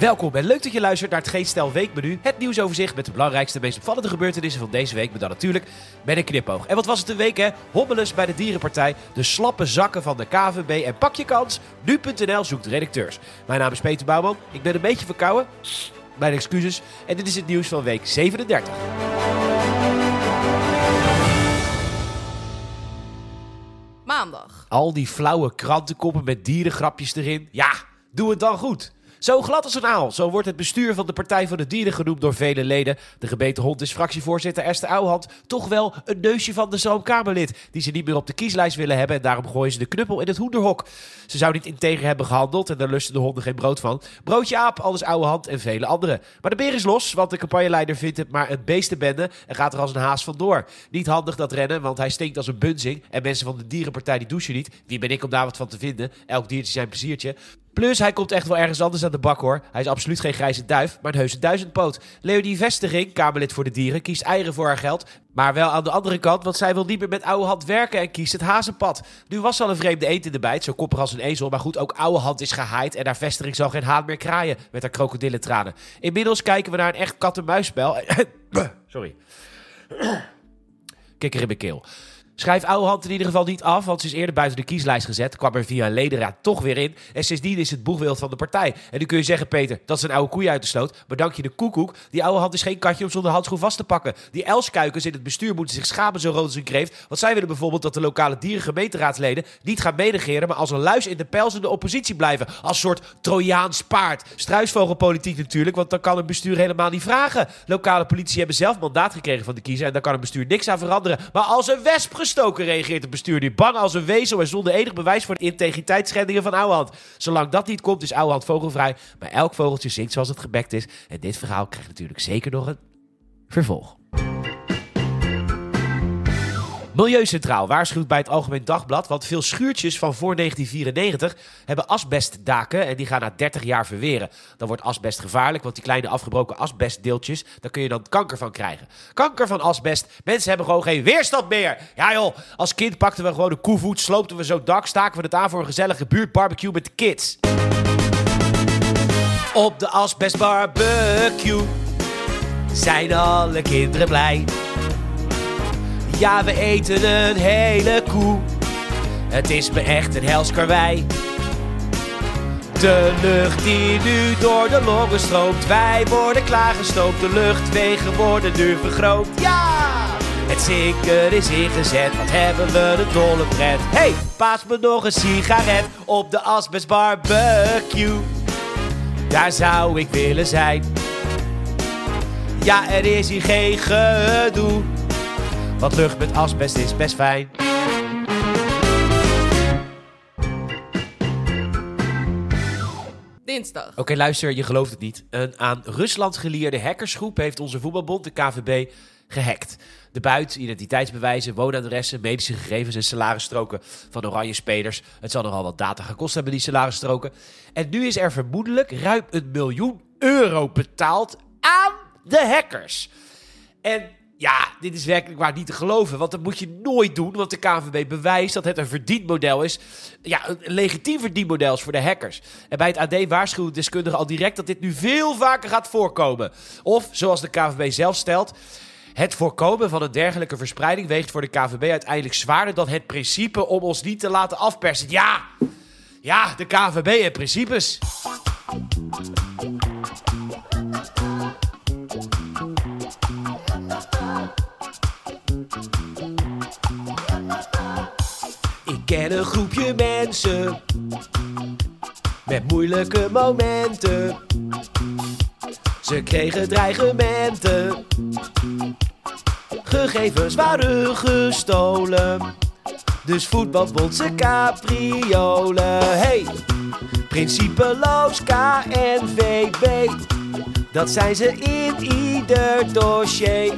Welkom en leuk dat je luistert naar het Geen Stel Weekmenu. Het nieuwsoverzicht met de belangrijkste, meest opvallende gebeurtenissen van deze week. Maar dan natuurlijk met een knipoog. En wat was het een week hè? Hommeles bij de Dierenpartij, de slappe zakken van de KVB en pak je kans. Nu.nl zoekt redacteurs. Mijn naam is Peter Bouwman. Ik ben een beetje verkouden. Mijn excuses. En dit is het nieuws van week 37. Maandag. Al die flauwe krantenkoppen met dierengrapjes erin. Ja, doe het dan goed. Zo glad als een aal. Zo wordt het bestuur van de Partij voor de Dieren genoemd door vele leden. De gebeten hond is fractievoorzitter Esther Ouwehand toch wel een neusje van de zoomkamerlid. Die ze niet meer op de kieslijst willen hebben en daarom gooien ze de knuppel in het hoenderhok. Ze zou niet integer hebben gehandeld en daar lusten de honden geen brood van. Broodje aap, alles Ouwehand en vele anderen. Maar de beer is los, want de campagneleider vindt het maar een beestenbende en gaat er als een haas vandoor. Niet handig dat rennen, want hij stinkt als een bunzing. En mensen van de Dierenpartij die douchen niet. Wie ben ik om daar wat van te vinden? Elk diertje zijn pleziertje. Plus, hij komt echt wel ergens anders aan de bak hoor. Hij is absoluut geen grijze duif, maar een heuse duizendpoot. Leonie Vesteging, Kamerlid voor de Dieren, kiest eieren voor haar geld. Maar wel aan de andere kant, want zij wil niet meer met oude hand werken en kiest het hazenpad. Nu was al een vreemde eend in de bijt, zo koppig als een ezel. Maar goed, ook oude hand is gehaaid en haar vestiging zal geen haan meer kraaien met haar krokodillentranen. Inmiddels kijken we naar een echt kat-en-muisspel. Sorry. Kikker in mijn keel. Schrijf Ouwehand in ieder geval niet af, want ze is eerder buiten de kieslijst gezet. Kwam er via een ledenraad toch weer in. En sindsdien is het boegbeeld van de partij. En nu kun je zeggen, Peter, dat is een oude koei uit de sloot. Maar dank je de koekoek. Die Ouwehand is geen katje om zonder handschoen vast te pakken. Die elskuikens in het bestuur moeten zich schamen zo rood als een kreeft. Want zij willen bijvoorbeeld dat de lokale dierengemeenteraadsleden niet gaan meedegeren, maar als een luis in de pels in de oppositie blijven. Als soort Trojaans paard. Struisvogelpolitiek natuurlijk, want dan kan een bestuur helemaal niet vragen. Lokale politie hebben zelf mandaat gekregen van de kiezer en daar kan een bestuur niks aan veranderen. Maar als een wesp gestoken reageert het bestuur nu bang als een wezel en zonder enig bewijs voor de integriteitsschendingen van Ouwehand. Zolang dat niet komt is Ouwehand vogelvrij, maar elk vogeltje zingt zoals het gebekt is. En dit verhaal krijgt natuurlijk zeker nog een vervolg. Milieucentraal waarschuwt bij het Algemeen Dagblad, want veel schuurtjes van voor 1994 hebben asbestdaken en die gaan na 30 jaar verweren. Dan wordt asbest gevaarlijk, want die kleine afgebroken asbestdeeltjes, daar kun je dan kanker van krijgen. Kanker van asbest, mensen hebben gewoon geen weerstand meer. Ja joh, als kind pakten we gewoon de koevoet, sloopten we zo dak, staken we het aan voor een gezellige buurtbarbecue met de kids. Op de asbestbarbecue zijn alle kinderen blij. Ja, we eten een hele koe. Het is me echt een hels karwei. De lucht die nu door de longen stroomt. Wij worden klaargestoomd. De luchtwegen worden nu vergroot. Ja! Het zingen is ingezet. Wat hebben we een dolle pret. Hey, paas me nog een sigaret op de asbest barbecue. Daar zou ik willen zijn. Ja, er is hier geen gedoe. Want lucht met asbest is best fijn. Dinsdag. Oké, luister, je gelooft het niet. Een aan Rusland geleerde hackersgroep heeft onze voetbalbond, de KVB, gehackt. De buit, identiteitsbewijzen, woonadressen, medische gegevens en salarisstroken van oranje spelers. Het zal nogal wat data gekost hebben, die salarisstroken. En nu is er vermoedelijk ruim een miljoen euro betaald aan de hackers. En ja, dit is werkelijk waar niet te geloven. Want dat moet je nooit doen. Want de KVB bewijst dat het een verdienmodel is. Ja, een legitiem verdienmodel is voor de hackers. En bij het AD waarschuwen deskundigen al direct dat dit nu veel vaker gaat voorkomen. Of, zoals de KVB zelf stelt. Het voorkomen van een dergelijke verspreiding weegt voor de KVB uiteindelijk zwaarder dan het principe om ons niet te laten afpersen. Ja, ja, de KVB en principes. Mensen met moeilijke momenten. Ze kregen dreigementen. Gegevens waren gestolen. Dus voetbalbond ze capriolen. Hey, principeloos KNVB. Dat zijn ze in ieder dossier.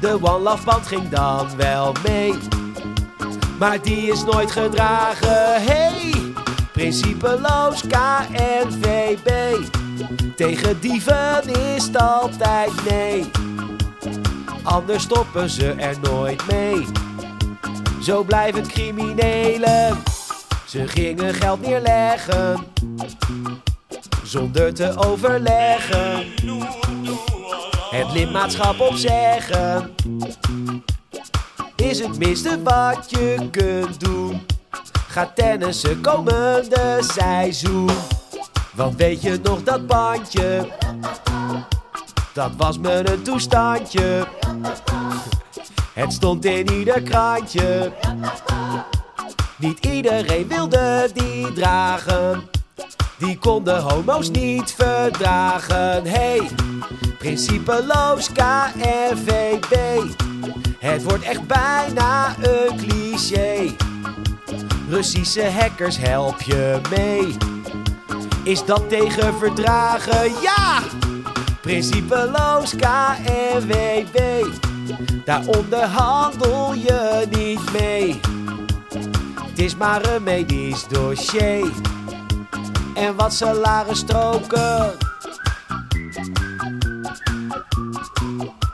De One Love band ging dan wel mee. Maar die is nooit gedragen. Hey, principeloos KNVB. Tegen dieven is het altijd nee. Anders stoppen ze er nooit mee. Zo blijven criminelen. Ze gingen geld neerleggen. zonder te overleggen. Het lidmaatschap opzeggen is het minste wat je kunt doen. Ga tennissen komende seizoen. Want weet je nog dat bandje? Dat was me een toestandje. Het stond in ieder krantje. Niet iedereen wilde die dragen. Die konden homo's niet verdragen. Hey, principeloos KNVB. Het wordt echt bijna een cliché. Russische hackers help je mee. Is dat tegen verdragen? Ja! Principeloos KNWB. Daar onderhandel je niet mee. Het is maar een medisch dossier. En wat salarisstroken. Stop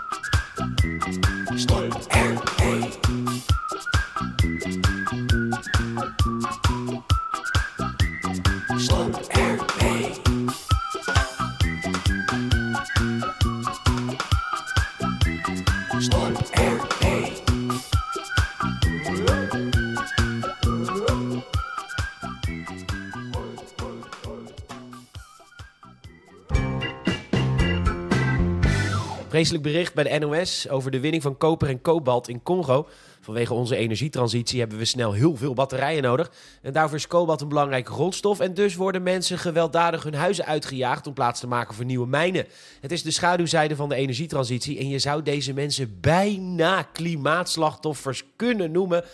Vreselijk bericht bij de NOS over de winning van koper en kobalt in Congo. Vanwege onze energietransitie hebben we snel heel veel batterijen nodig. En daarvoor is kobalt een belangrijke grondstof. En dus worden mensen gewelddadig hun huizen uitgejaagd om plaats te maken voor nieuwe mijnen. Het is de schaduwzijde van de energietransitie. En je zou deze mensen bijna klimaatslachtoffers kunnen noemen.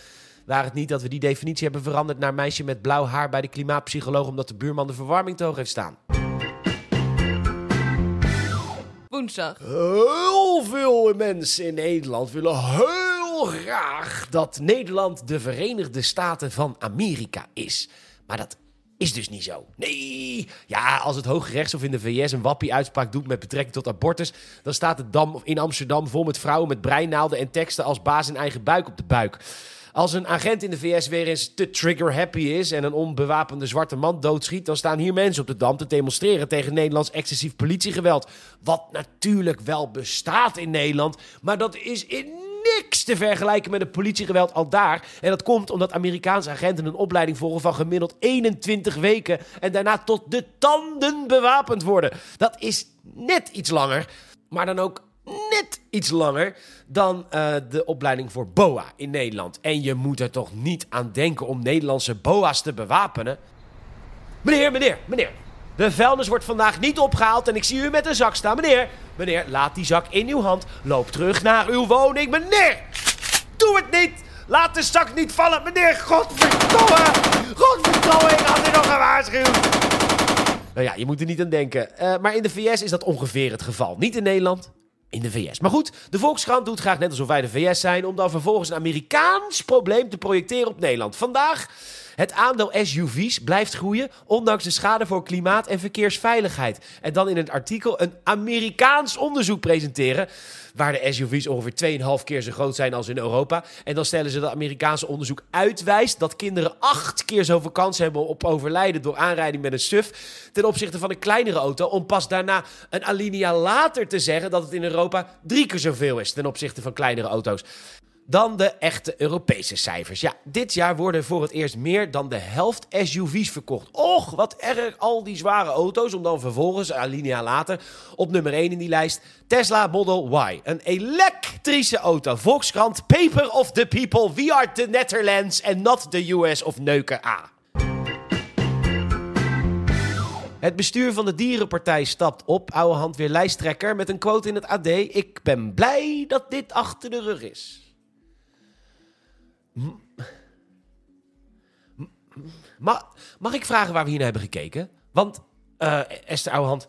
Waar het niet dat we die definitie hebben veranderd naar meisje met blauw haar bij de klimaatpsycholoog. omdat de buurman de verwarming te hoog heeft staan. Heel veel mensen in Nederland willen heel graag dat Nederland de Verenigde Staten van Amerika is. Maar dat is dus niet zo. Nee! Ja, als het Hoge Rechtshof in de VS een wappie-uitspraak doet met betrekking tot abortus, dan staat het dam in Amsterdam vol met vrouwen met breinaalden en teksten als baas in eigen buik op de buik. Als een agent in de VS weer eens te trigger-happy is en een onbewapende zwarte man doodschiet, dan staan hier mensen op de dam te demonstreren tegen Nederlands excessief politiegeweld. Wat natuurlijk wel bestaat in Nederland, maar dat is in niks te vergelijken met het politiegeweld al daar. En dat komt omdat Amerikaanse agenten een opleiding volgen van gemiddeld 21 weken en daarna tot de tanden bewapend worden. Dat is net iets langer, maar dan ook net iets langer dan eh, de opleiding voor BOA in Nederland. En je moet er toch niet aan denken om Nederlandse BOA's te bewapenen? Meneer, meneer, meneer. De vuilnis wordt vandaag niet opgehaald en ik zie u met een zak staan. Meneer, meneer, laat die zak in uw hand. Loop terug naar uw woning. Meneer, doe het niet. Laat de zak niet vallen. Meneer, godverdomme. Godverdomme, ik had u nog gewaarschuwd. Nou ja, je moet er niet aan denken. Eh, maar in de VS is dat ongeveer het geval. Niet in Nederland, in de VS. Maar goed, de Volkskrant doet graag net alsof wij de VS zijn... om dan vervolgens een Amerikaans probleem te projecteren op Nederland. Vandaag, het aandeel SUV's blijft groeien... ondanks de schade voor klimaat en verkeersveiligheid. En dan in het artikel een Amerikaans onderzoek presenteren... waar de SUV's ongeveer 2,5 keer zo groot zijn als in Europa. En dan stellen ze dat Amerikaanse onderzoek uitwijst... dat kinderen acht keer zoveel kans hebben op overlijden... door aanrijding met een SUV... ten opzichte van een kleinere auto... om pas daarna een alinea later te zeggen... dat het in Europa drie keer zoveel is... ten opzichte van kleinere auto's dan de echte Europese cijfers. Ja, dit jaar worden voor het eerst meer dan de helft SUV's verkocht. Och, wat erg al die zware auto's, om dan vervolgens, een alinea later, op nummer 1 in die lijst, Tesla Model Y. Een elektrische auto. Volkskrant, Paper of the People, we are the Netherlands and not the US of Neuken A. Het bestuur van de Dierenpartij stapt op, oude hand weer lijsttrekker, met een quote in het AD. Ik ben blij dat dit achter de rug is. Ma mag ik vragen waar we hier naar hebben gekeken? Want, eh Esther Ouwehand,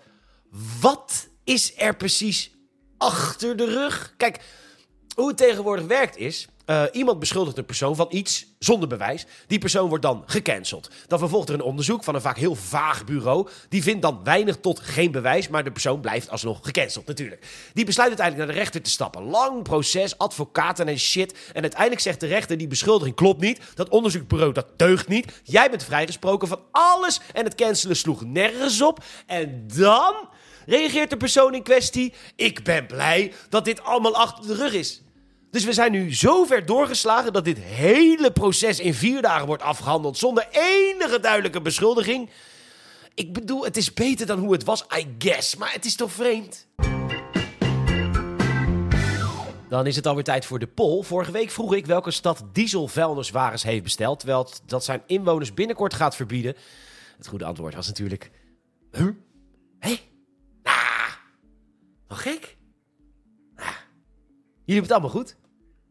wat is er precies achter de rug? Kijk, hoe het tegenwoordig werkt is... Eh, iemand beschuldigt een persoon van iets zonder bewijs. Die persoon wordt dan gecanceld. Dan vervolgt er een onderzoek van een vaak heel vaag bureau. Die vindt dan weinig tot geen bewijs, maar de persoon blijft alsnog gecanceld natuurlijk. Die besluit uiteindelijk naar de rechter te stappen. Lang proces, advocaten en shit. En uiteindelijk zegt de rechter, die beschuldiging klopt niet. Dat onderzoekbureau, dat deugt niet. Jij bent vrijgesproken van alles en het cancelen sloeg nergens op. En dan reageert de persoon in kwestie... Ik ben blij dat dit allemaal achter de rug is. Dus we zijn nu zo ver doorgeslagen dat dit hele proces in vier dagen wordt afgehandeld zonder enige duidelijke beschuldiging. Ik bedoel, het is beter dan hoe het was, I guess. Maar het is toch vreemd? Dan is het alweer tijd voor de poll. Vorige week vroeg ik welke stad dieselvuilniswagens heeft besteld, terwijl dat zijn inwoners binnenkort gaat verbieden. Het goede antwoord was natuurlijk... Huh? Hé? Ah, wat gek. Jullie hebben het allemaal goed.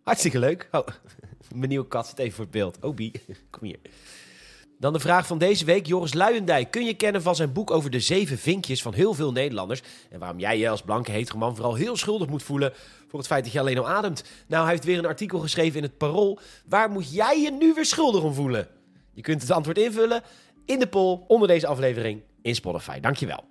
Hartstikke leuk. Oh, mijn nieuwe kat zit even voor het beeld. Obi, kom hier. Dan de vraag van deze week. Joris Luijendijk kun je kennen van zijn boek over de zeven vinkjes van heel veel Nederlanders. En waarom jij je als blanke hetere man vooral heel schuldig moet voelen voor het feit dat je alleen al ademt. Nou, hij heeft weer een artikel geschreven in het Parool. Waar moet jij je nu weer schuldig om voelen? Je kunt het antwoord invullen in de poll onder deze aflevering in Spotify. Dankjewel.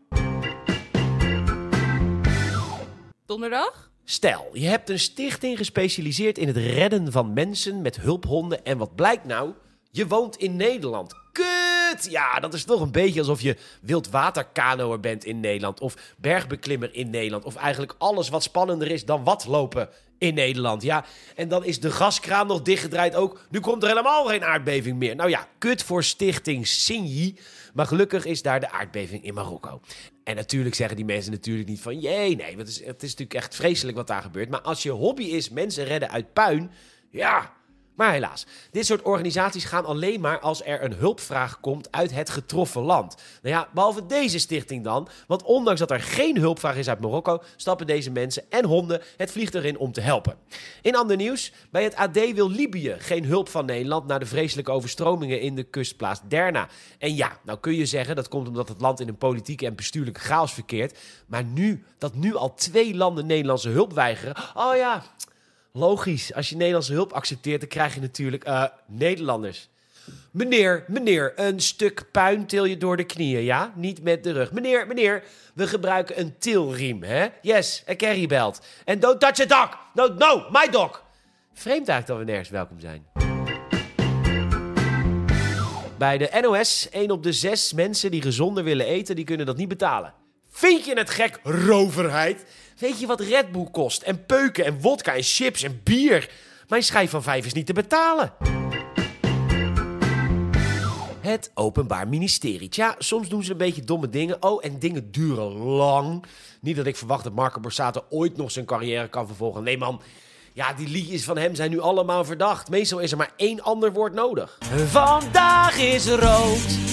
Donderdag? Stel, je hebt een stichting gespecialiseerd in het redden van mensen met hulphonden. En wat blijkt nou? Je woont in Nederland. Kut! Ja, dat is toch een beetje alsof je wildwaterkanoer bent in Nederland. Of bergbeklimmer in Nederland. Of eigenlijk alles wat spannender is dan wat lopen in Nederland. Ja, en dan is de gaskraan nog dichtgedraaid ook. Nu komt er helemaal geen aardbeving meer. Nou ja, kut voor stichting Sinji. Maar gelukkig is daar de aardbeving in Marokko. En natuurlijk zeggen die mensen natuurlijk niet van... jee, nee, het is, het is natuurlijk echt vreselijk wat daar gebeurt. Maar als je hobby is mensen redden uit puin... ja, maar helaas, dit soort organisaties gaan alleen maar als er een hulpvraag komt uit het getroffen land. Nou ja, behalve deze stichting dan. Want ondanks dat er geen hulpvraag is uit Marokko, stappen deze mensen en honden het vliegtuig in om te helpen. In ander nieuws, bij het AD wil Libië geen hulp van Nederland na de vreselijke overstromingen in de kustplaats Derna. En ja, nou kun je zeggen dat komt omdat het land in een politieke en bestuurlijke chaos verkeert. Maar nu, dat nu al twee landen Nederlandse hulp weigeren. Oh ja, Logisch, als je Nederlandse hulp accepteert, dan krijg je natuurlijk uh, Nederlanders. Meneer, meneer, een stuk puin til je door de knieën, ja? Niet met de rug. Meneer, meneer, we gebruiken een tilriem, hè? Yes, een carrybelt. En don't touch a dog. No, no, my dog. Vreemd eigenlijk dat we nergens welkom zijn. Bij de NOS, 1 op de 6 mensen die gezonder willen eten, die kunnen dat niet betalen. Vind je het gek, roverheid? Weet je wat Red Bull kost? En peuken en wodka en chips en bier? Mijn schijf van vijf is niet te betalen. Het Openbaar Ministerie. Tja, soms doen ze een beetje domme dingen. Oh, en dingen duren lang. Niet dat ik verwacht dat Marco Borsato ooit nog zijn carrière kan vervolgen. Nee man, ja, die liedjes van hem zijn nu allemaal verdacht. Meestal is er maar één ander woord nodig. Vandaag is rood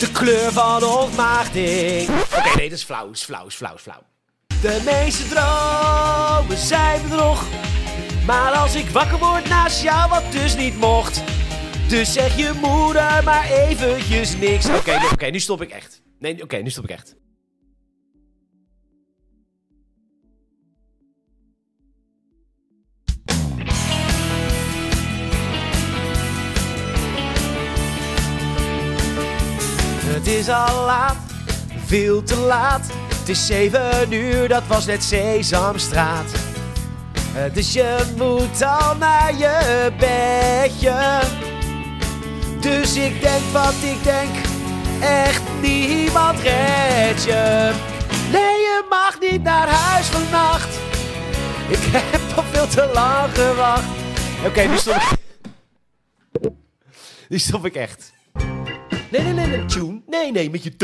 de kleur van ontmaagding. Oké, nee, dat is flauw, is flauw, is flauw, is flauw. De meeste dromen zijn bedrog. Maar als ik wakker word naast jou, wat dus niet mocht. Dus zeg je moeder maar eventjes niks. Oké, oké, nu stop ik echt. Nee, oké, nu stop ik echt. Het is al laat, veel te laat. Het is zeven uur, dat was net Sesamstraat. Eh, dus je moet al naar je bedje. Dus ik denk wat ik denk, echt niemand redt je. Nee, je mag niet naar huis vannacht. Ik heb al veel te lang gewacht. Oké, nu stop ik. Nu stop ik echt. Nee, nee, nee, nee, tune. Nee, nee, met je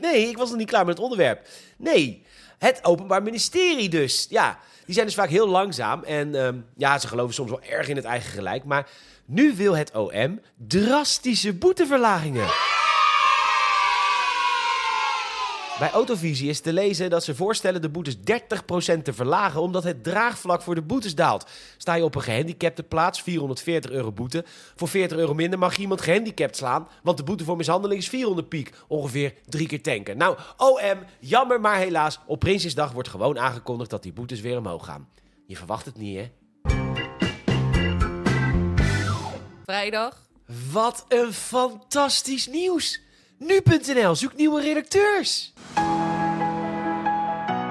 Nee, ik was nog niet klaar met het onderwerp. Nee, het Openbaar Ministerie dus. Ja, die zijn dus vaak heel langzaam. En um, ja, ze geloven soms wel erg in het eigen gelijk. Maar nu wil het OM drastische boeteverlagingen. Bij Autovisie is te lezen dat ze voorstellen de boetes 30% te verlagen, omdat het draagvlak voor de boetes daalt. Sta je op een gehandicapte plaats, 440 euro boete. Voor 40 euro minder mag iemand gehandicapt slaan, want de boete voor mishandeling is 400 piek. Ongeveer drie keer tanken. Nou, OM, jammer maar helaas, op Prinsjesdag wordt gewoon aangekondigd dat die boetes weer omhoog gaan. Je verwacht het niet, hè? Vrijdag. Wat een fantastisch nieuws! Nu.nl zoekt nieuwe redacteurs.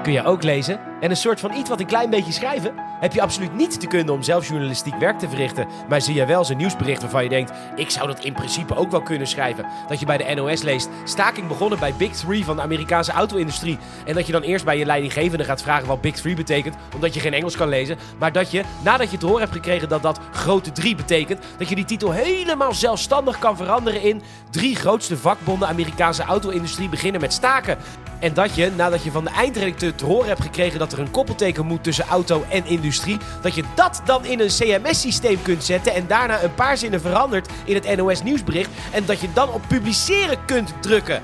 Kun je ook lezen en een soort van iets wat een klein beetje schrijven? Heb je absoluut niet te kunnen om zelf journalistiek werk te verrichten, maar zie je wel zo'n nieuwsbericht waarvan je denkt: ik zou dat in principe ook wel kunnen schrijven. Dat je bij de NOS leest: staking begonnen bij Big Three van de Amerikaanse auto-industrie. En dat je dan eerst bij je leidinggevende gaat vragen wat Big Three betekent, omdat je geen Engels kan lezen. Maar dat je, nadat je te horen hebt gekregen dat dat grote drie betekent, dat je die titel helemaal zelfstandig kan veranderen in drie grootste vakbonden Amerikaanse auto-industrie beginnen met staken. En dat je, nadat je van de eindredacteur te horen hebt gekregen dat er een koppelteken moet tussen auto en industrie, dat je dat dan in een CMS-systeem kunt zetten en daarna een paar zinnen verandert in het NOS-nieuwsbericht en dat je dan op publiceren kunt drukken.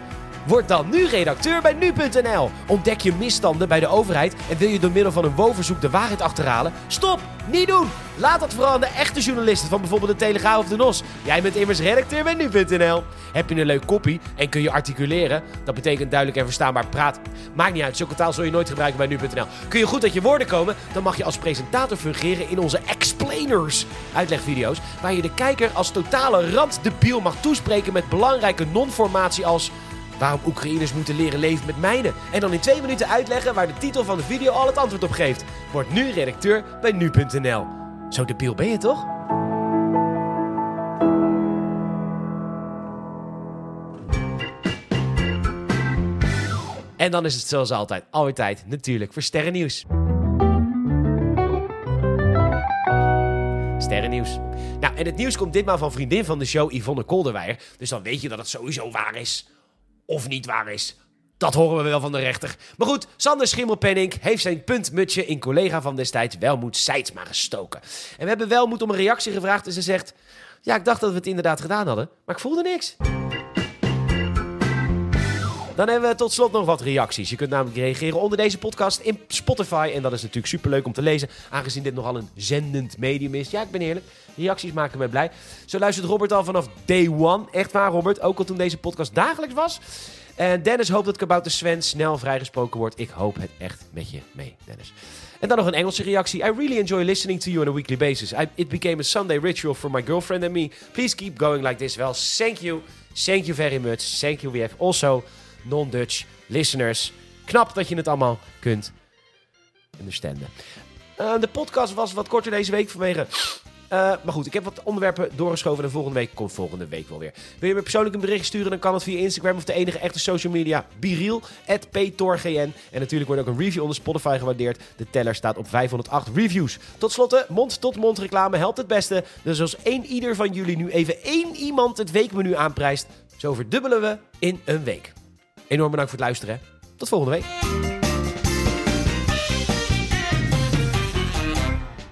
Word dan nu redacteur bij nu.nl. Ontdek je misstanden bij de overheid en wil je door middel van een woonverzoek de waarheid achterhalen? Stop! Niet doen! Laat dat vooral aan de echte journalisten van bijvoorbeeld de Telegraaf of de NOS. Jij bent immers redacteur bij nu.nl. Heb je een leuk kopie en kun je articuleren? Dat betekent duidelijk en verstaanbaar praten. Maakt niet uit, zulke taal zul je nooit gebruiken bij nu.nl. Kun je goed uit je woorden komen? Dan mag je als presentator fungeren in onze explainers uitlegvideo's. Waar je de kijker als totale randdebiel mag toespreken met belangrijke non-formatie als... Waarom Oekraïners moeten leren leven met mijnen. En dan in twee minuten uitleggen waar de titel van de video al het antwoord op geeft. Word nu redacteur bij nu.nl. Zo debiel ben je toch? En dan is het zoals altijd, alweer tijd natuurlijk voor sterrennieuws. Sterrennieuws. Nou, en het nieuws komt ditmaal van vriendin van de show Yvonne Kolderweijer. Dus dan weet je dat het sowieso waar is of niet waar is. Dat horen we wel van de rechter. Maar goed, Sander Schimmelpenning heeft zijn puntmutje in collega van destijds Welmoed Seidsma gestoken. En we hebben Welmoed om een reactie gevraagd en ze zegt... Ja, ik dacht dat we het inderdaad gedaan hadden, maar ik voelde niks. Dan hebben we tot slot nog wat reacties. Je kunt namelijk reageren onder deze podcast in Spotify. En dat is natuurlijk superleuk om te lezen, aangezien dit nogal een zendend medium is. Ja, ik ben eerlijk. Reacties maken mij blij. Zo luistert Robert al vanaf day one. Echt waar, Robert. Ook al toen deze podcast dagelijks was. En Dennis hoopt dat Kabouter Sven snel vrijgesproken wordt. Ik hoop het echt met je mee, Dennis. En dan nog een Engelse reactie. I really enjoy listening to you on a weekly basis. It became a Sunday ritual for my girlfriend and me. Please keep going like this. Well, thank you. Thank you very much. Thank you. We have also non-Dutch listeners. Knap dat je het allemaal kunt understanden. Uh, de podcast was wat korter deze week vanwege uh, maar goed, ik heb wat onderwerpen doorgeschoven en volgende week komt volgende week wel weer. Wil je me persoonlijk een bericht sturen, dan kan het via Instagram of de enige echte social media, Biriel, ptorgn. En natuurlijk wordt ook een review onder Spotify gewaardeerd. De teller staat op 508 reviews. Tot slot, mond-tot-mond reclame helpt het beste. Dus als één ieder van jullie nu even één iemand het weekmenu aanprijst, zo verdubbelen we in een week. Enorm bedankt voor het luisteren. Tot volgende week.